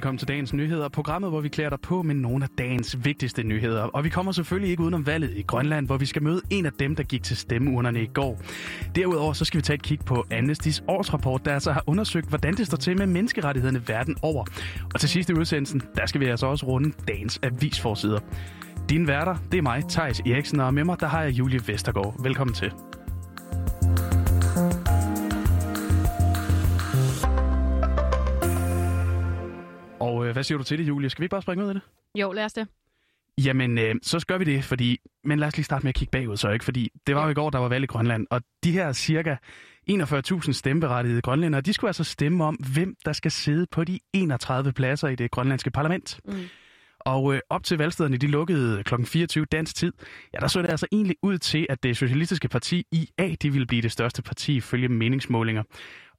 velkommen til dagens nyheder, programmet, hvor vi klæder dig på med nogle af dagens vigtigste nyheder. Og vi kommer selvfølgelig ikke udenom valget i Grønland, hvor vi skal møde en af dem, der gik til stemmeurnerne i går. Derudover så skal vi tage et kig på Amnesty's årsrapport, der altså har undersøgt, hvordan det står til med menneskerettighederne verden over. Og til sidst i udsendelsen, der skal vi altså også runde dagens avisforsider. Din værter, det er mig, Tejs Eriksen, og med mig, der har jeg Julie Vestergaard. Velkommen til. Øh, hvad siger du til det, Julie? Skal vi ikke bare springe ud af det? Jo, lad os det. Jamen, øh, så gør vi det, fordi... Men lad os lige starte med at kigge bagud så, ikke? Fordi det var jo i går, der var valg i Grønland, og de her cirka 41.000 stemmeberettigede grønlændere, de skulle altså stemme om, hvem der skal sidde på de 31 pladser i det grønlandske parlament. Mm. Og øh, op til valgstederne, de lukkede kl. 24 dansk tid, ja, der så det altså egentlig ud til, at det socialistiske parti IA, de ville blive det største parti ifølge meningsmålinger.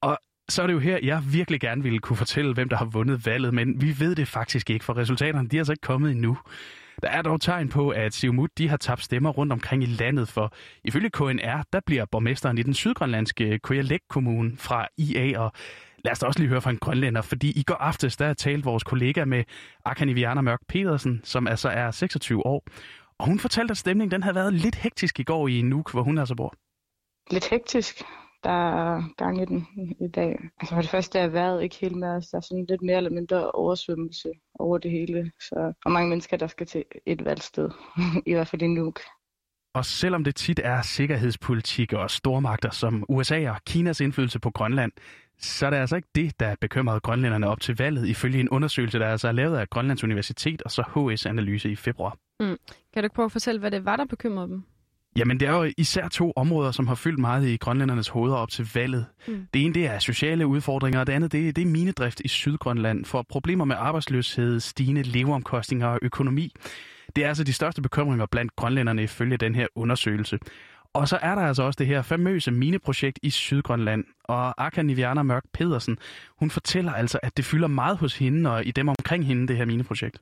Og så er det jo her, jeg virkelig gerne ville kunne fortælle, hvem der har vundet valget, men vi ved det faktisk ikke, for resultaterne de er altså ikke kommet endnu. Der er dog tegn på, at Siumut de har tabt stemmer rundt omkring i landet, for ifølge KNR, der bliver borgmesteren i den sydgrønlandske Kujalek Kommune fra IA, og lad os da også lige høre fra en grønlænder, fordi i går aftes, der talte vores kollega med Akaniviana Mørk Pedersen, som altså er 26 år, og hun fortalte, at stemningen den havde været lidt hektisk i går i Nuuk, hvor hun altså bor. Lidt hektisk der er gang i den i dag. Altså for det første er vejret ikke helt med os. Der er sådan lidt mere eller mindre oversvømmelse over det hele. Så og mange mennesker, der skal til et valgsted. I hvert fald i Nuuk. Og selvom det tit er sikkerhedspolitik og stormagter som USA og Kinas indflydelse på Grønland, så er det altså ikke det, der bekymrede grønlænderne op til valget, ifølge en undersøgelse, der altså er lavet af Grønlands Universitet og så HS Analyse i februar. Mm. Kan du prøve at fortælle, hvad det var, der bekymrede dem? Jamen, det er jo især to områder, som har fyldt meget i grønlændernes hoveder op til valget. Mm. Det ene det er sociale udfordringer, og det andet det, det er minedrift i Sydgrønland for problemer med arbejdsløshed, stigende leveomkostninger og økonomi. Det er altså de største bekymringer blandt grønlænderne ifølge den her undersøgelse. Og så er der altså også det her famøse mineprojekt i Sydgrønland. Og Aka Niviana Mørk Pedersen, hun fortæller altså, at det fylder meget hos hende og i dem omkring hende, det her mineprojekt.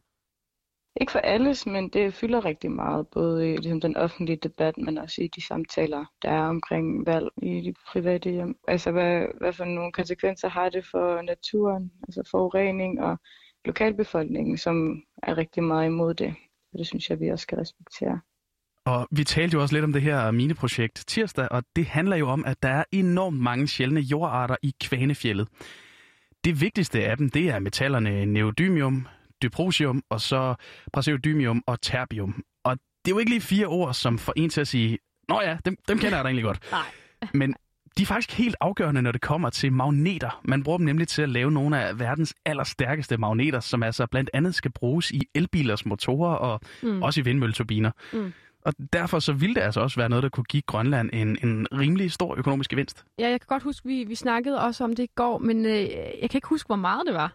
Ikke for alles, men det fylder rigtig meget, både i ligesom, den offentlige debat, men også i de samtaler, der er omkring valg i de private hjem. Altså, hvad, hvad for nogle konsekvenser har det for naturen, altså forurening og lokalbefolkningen, som er rigtig meget imod det. Og det synes jeg, vi også skal respektere. Og vi talte jo også lidt om det her mineprojekt tirsdag, og det handler jo om, at der er enormt mange sjældne jordarter i Kvanefjellet. Det vigtigste af dem, det er metallerne neodymium, dyprosium, og så praseodymium og terbium. Og det er jo ikke lige fire ord, som får en til at sige, nå ja, dem, dem kender jeg da egentlig godt. Nej. Men de er faktisk helt afgørende, når det kommer til magneter. Man bruger dem nemlig til at lave nogle af verdens allerstærkeste magneter, som altså blandt andet skal bruges i elbilers motorer og mm. også i vindmølleturbiner. Mm. Og derfor så ville det altså også være noget, der kunne give Grønland en, en rimelig stor økonomisk gevinst. Ja, jeg kan godt huske, vi, vi snakkede også om det i går, men øh, jeg kan ikke huske, hvor meget det var.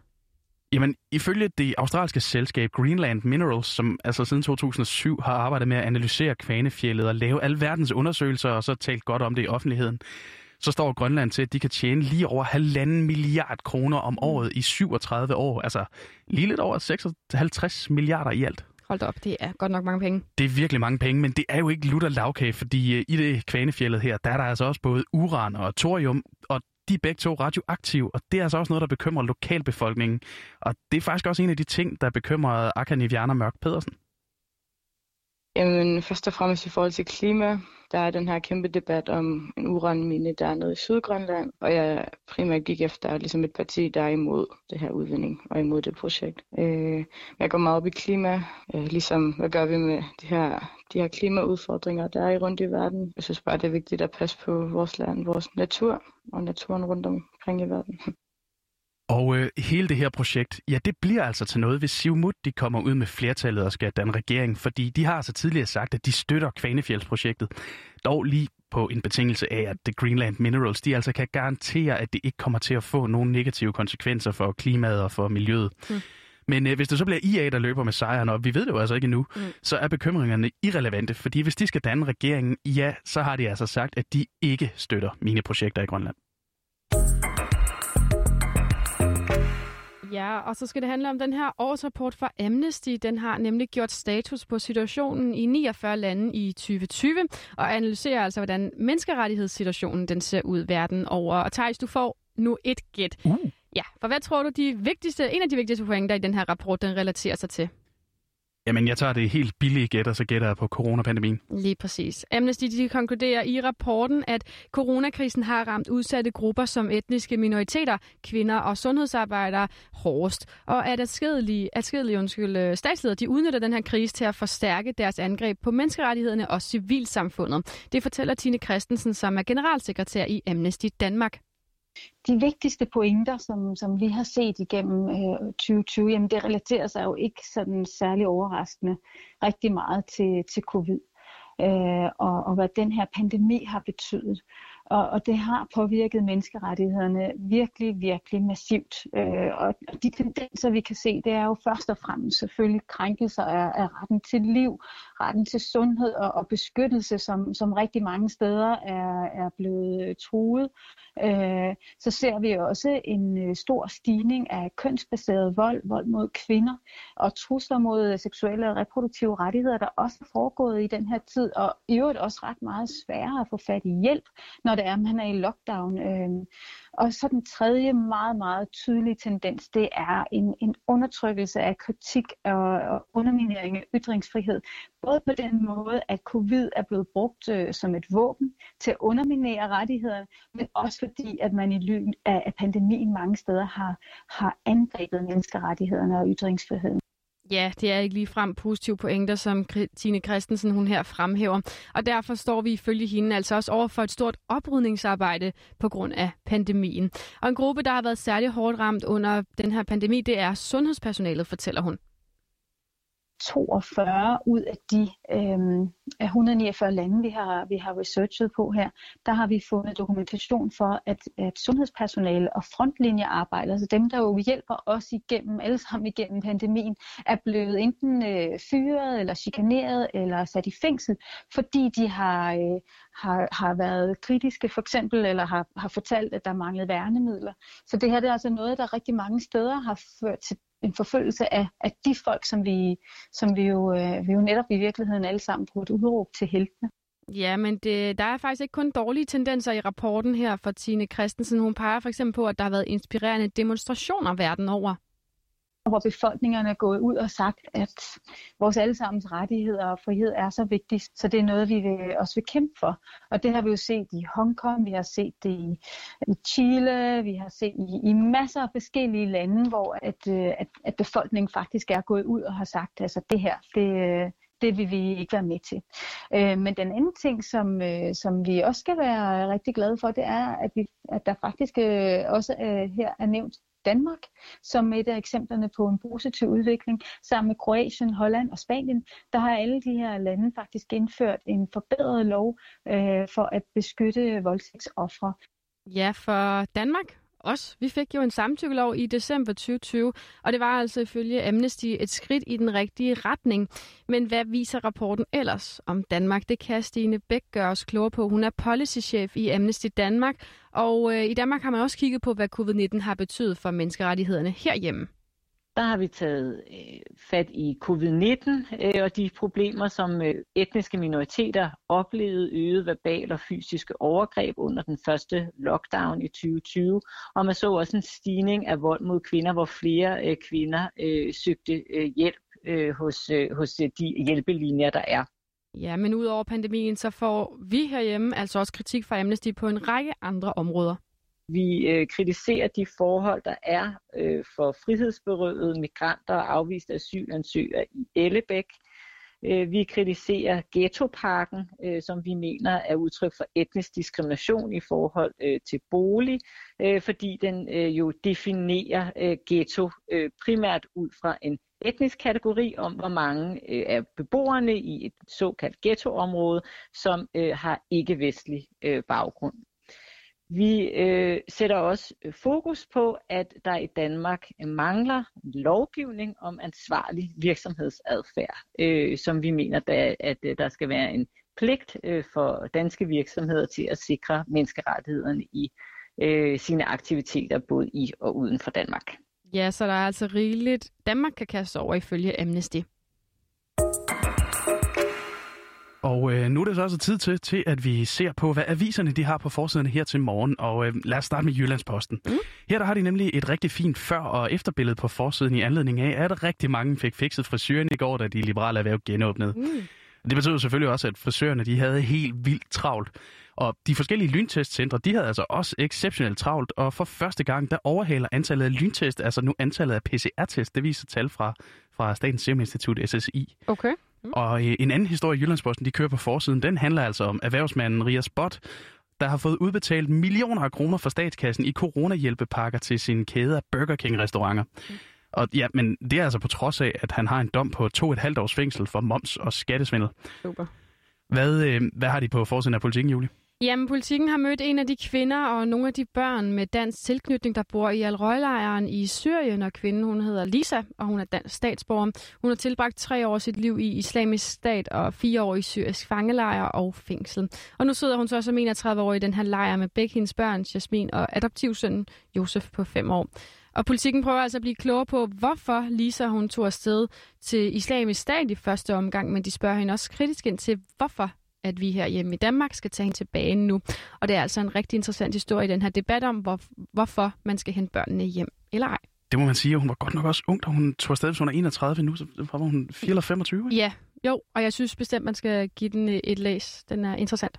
Jamen, ifølge det australske selskab Greenland Minerals, som altså siden 2007 har arbejdet med at analysere kvanefjellet og lave alverdens undersøgelser og så talt godt om det i offentligheden, så står Grønland til, at de kan tjene lige over halvanden milliard kroner om året i 37 år. Altså lige lidt over 56 milliarder i alt. Hold op, det er godt nok mange penge. Det er virkelig mange penge, men det er jo ikke lutter lavkage, fordi øh, i det kvanefjellet her, der er der altså også både uran og thorium, og de er begge to radioaktive, og det er altså også noget, der bekymrer lokalbefolkningen. Og det er faktisk også en af de ting, der bekymrer Akka Niviana Mørk Pedersen. Jamen, først og fremmest i forhold til klima, der er den her kæmpe debat om en uranmine, der er nede i Sydgrønland, og jeg primært gik efter ligesom et parti, der er imod det her udvinding og imod det projekt. Øh, jeg går meget op i klima, øh, ligesom hvad gør vi med de her, de her klimaudfordringer, der er i rundt i verden. Jeg synes bare, det er vigtigt at passe på vores land, vores natur og naturen rundt omkring i verden. Og øh, hele det her projekt, ja, det bliver altså til noget, hvis Siumut de kommer ud med flertallet og skal danne regering, fordi de har altså tidligere sagt, at de støtter Kvanefjeldsprojektet. Dog lige på en betingelse af, at The Greenland Minerals, de altså kan garantere, at det ikke kommer til at få nogen negative konsekvenser for klimaet og for miljøet. Mm. Men øh, hvis det så bliver IA, der løber med sejren, og vi ved det jo altså ikke endnu, mm. så er bekymringerne irrelevante, fordi hvis de skal danne regeringen, ja, så har de altså sagt, at de ikke støtter mine projekter i Grønland. Ja, og så skal det handle om den her årsrapport fra Amnesty. Den har nemlig gjort status på situationen i 49 lande i 2020, og analyserer altså, hvordan menneskerettighedssituationen den ser ud verden over. Og Thijs, du får nu et gæt. Uh. Ja, for hvad tror du, de vigtigste, en af de vigtigste pointer i den her rapport, den relaterer sig til? Jamen, jeg tager det helt billige gæt, og så gætter jeg på coronapandemien. Lige præcis. Amnesty de konkluderer i rapporten, at coronakrisen har ramt udsatte grupper som etniske minoriteter, kvinder og sundhedsarbejdere hårdest, og at adskillige, adskillige undskyld, øh, statsledere de udnytter den her krise til at forstærke deres angreb på menneskerettighederne og civilsamfundet. Det fortæller Tine Christensen, som er generalsekretær i Amnesty Danmark de vigtigste pointer, som, som vi har set igennem øh, 2020, jamen det relaterer sig jo ikke sådan særlig overraskende rigtig meget til, til covid. Øh, og, og hvad den her pandemi har betydet. Og, og det har påvirket menneskerettighederne virkelig, virkelig massivt. Øh, og de tendenser, vi kan se, det er jo først og fremmest selvfølgelig krænkelser af, af retten til liv, retten til sundhed og, og beskyttelse, som, som rigtig mange steder er, er blevet øh, truet. Øh, så ser vi også en øh, stor stigning af kønsbaseret vold, vold mod kvinder og trusler mod seksuelle og reproduktive rettigheder, der også er foregået i den her tid, og i øvrigt også ret meget sværere at få fat i hjælp, når det er, at man er i lockdown. Øh, og så den tredje meget, meget tydelige tendens, det er en, en undertrykkelse af kritik og, og underminering af ytringsfrihed. Både på den måde, at covid er blevet brugt øh, som et våben til at underminere rettigheder, men også fordi, at man i lyn af, af pandemien mange steder har, har angrebet menneskerettighederne og ytringsfriheden. Ja, det er ikke lige frem positive pointer, som Tine Christensen hun her fremhæver. Og derfor står vi ifølge hende altså også over for et stort oprydningsarbejde på grund af pandemien. Og en gruppe, der har været særlig hårdt ramt under den her pandemi, det er sundhedspersonalet, fortæller hun. 42 ud af de øh, af 149 lande, vi har, vi har researchet på her, der har vi fundet dokumentation for, at, at sundhedspersonale og frontlinjearbejdere, altså dem, der jo hjælper os igennem, alle sammen igennem pandemien, er blevet enten øh, fyret eller chikaneret eller sat i fængsel, fordi de har, øh, har, har været kritiske for eksempel, eller har, har fortalt, at der manglede værnemidler. Så det her det er altså noget, der rigtig mange steder har ført til en forfølgelse af, af de folk, som vi, som vi, jo, øh, vi jo netop i virkeligheden alle sammen burde udråbe til heltene. Ja, men det, der er faktisk ikke kun dårlige tendenser i rapporten her for Tine Christensen. Hun peger for eksempel på, at der har været inspirerende demonstrationer verden over hvor befolkningerne er gået ud og sagt, at vores allesammens rettigheder og frihed er så vigtigt, så det er noget, vi vil, også vil kæmpe for. Og det har vi jo set i Hongkong, vi har set det i, i Chile, vi har set i, i masser af forskellige lande, hvor at, øh, at, at befolkningen faktisk er gået ud og har sagt, altså det her, det, øh, det vil vi ikke være med til. Øh, men den anden ting, som, øh, som vi også skal være rigtig glade for, det er, at, vi, at der faktisk øh, også øh, her er nævnt Danmark som et af eksemplerne på en positiv udvikling. Sammen med Kroatien, Holland og Spanien, der har alle de her lande faktisk indført en forbedret lov øh, for at beskytte voldtægtsoffre. Ja, for Danmark os. Vi fik jo en samtykkelov i december 2020, og det var altså ifølge Amnesty et skridt i den rigtige retning. Men hvad viser rapporten ellers om Danmark? Det kan Stine Bæk gøre os klogere på. Hun er policychef i Amnesty Danmark, og øh, i Danmark har man også kigget på, hvad covid-19 har betydet for menneskerettighederne herhjemme der har vi taget øh, fat i covid-19 øh, og de problemer, som øh, etniske minoriteter oplevede øget verbal og fysiske overgreb under den første lockdown i 2020. Og man så også en stigning af vold mod kvinder, hvor flere øh, kvinder øh, søgte øh, hjælp øh, hos, øh, hos øh, de hjælpelinjer, der er. Ja, men udover pandemien, så får vi herhjemme altså også kritik fra Amnesty på en række andre områder. Vi øh, kritiserer de forhold, der er øh, for frihedsberøvede migranter og afviste asylansøgere i Ellebæk. Øh, vi kritiserer ghettoparken, øh, som vi mener er udtryk for etnisk diskrimination i forhold øh, til bolig, øh, fordi den øh, jo definerer øh, ghetto øh, primært ud fra en etnisk kategori om, hvor mange øh, af beboerne i et såkaldt ghettoområde, som øh, har ikke-vestlig øh, baggrund. Vi øh, sætter også øh, fokus på, at der i Danmark øh, mangler lovgivning om ansvarlig virksomhedsadfærd, øh, som vi mener, der, at øh, der skal være en pligt øh, for danske virksomheder til at sikre menneskerettighederne i øh, sine aktiviteter både i og uden for Danmark. Ja, så der er altså rigeligt, Danmark kan kaste over ifølge Amnesty. Og øh, nu er det så også tid til, til, at vi ser på, hvad aviserne de har på forsiden her til morgen. Og øh, lad os starte med Jyllandsposten. Mm. Her der har de nemlig et rigtig fint før- og efterbillede på forsiden i anledning af, at rigtig mange fik fikset frisøren i går, da de liberale erhverv genåbnede. Mm. Det betyder selvfølgelig også, at frisørerne de havde helt vildt travlt. Og de forskellige lyntestcentre, de havde altså også exceptionelt travlt, og for første gang, der overhaler antallet af lyntest, altså nu antallet af PCR-test, det viser tal fra, fra Statens Serum Institut, SSI. Okay. Mm. Og øh, en anden historie i Jyllandsposten, de kører på forsiden, den handler altså om erhvervsmanden Rias Bot, der har fået udbetalt millioner af kroner fra statskassen i coronahjælpepakker til sin kæde af Burger King-restauranter. Mm. Og ja, men det er altså på trods af, at han har en dom på to et halvt års fængsel for moms og skattesvindel. Super. Hvad, øh, hvad har de på forsiden af politikken, Julie? Jamen, politikken har mødt en af de kvinder og nogle af de børn med dansk tilknytning, der bor i Al-Røg-lejren i Syrien, og kvinden hun hedder Lisa, og hun er dansk statsborger. Hun har tilbragt tre år sit liv i islamisk stat og fire år i syrisk fangelejr og fængsel. Og nu sidder hun så som 31 år i den her lejr med begge hendes børn, Jasmin og adoptivsønnen Josef på fem år. Og politikken prøver altså at blive klogere på, hvorfor Lisa hun tog afsted til islamisk stat i første omgang, men de spørger hende også kritisk ind til, hvorfor at vi her hjemme i Danmark skal tage hende tilbage nu. Og det er altså en rigtig interessant historie i den her debat om, hvor, hvorfor man skal hente børnene hjem eller ej. Det må man sige, hun var godt nok også ung, da hun tog afsted, hvis hun er 31 nu, så var hun 4 eller 25. Ja, jo, og jeg synes bestemt, man skal give den et læs. Den er interessant.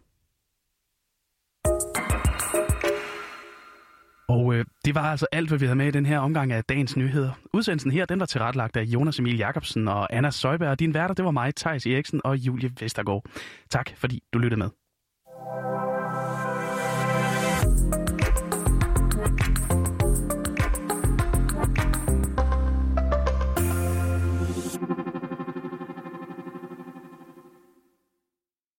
Og øh, det var altså alt, hvad vi havde med i den her omgang af dagens nyheder. Udsendelsen her, den var tilrettelagt af Jonas Emil Jakobsen og Anna Søjberg. Din værter, det var mig, Thijs Eriksen og Julie Vestergaard. Tak, fordi du lyttede med.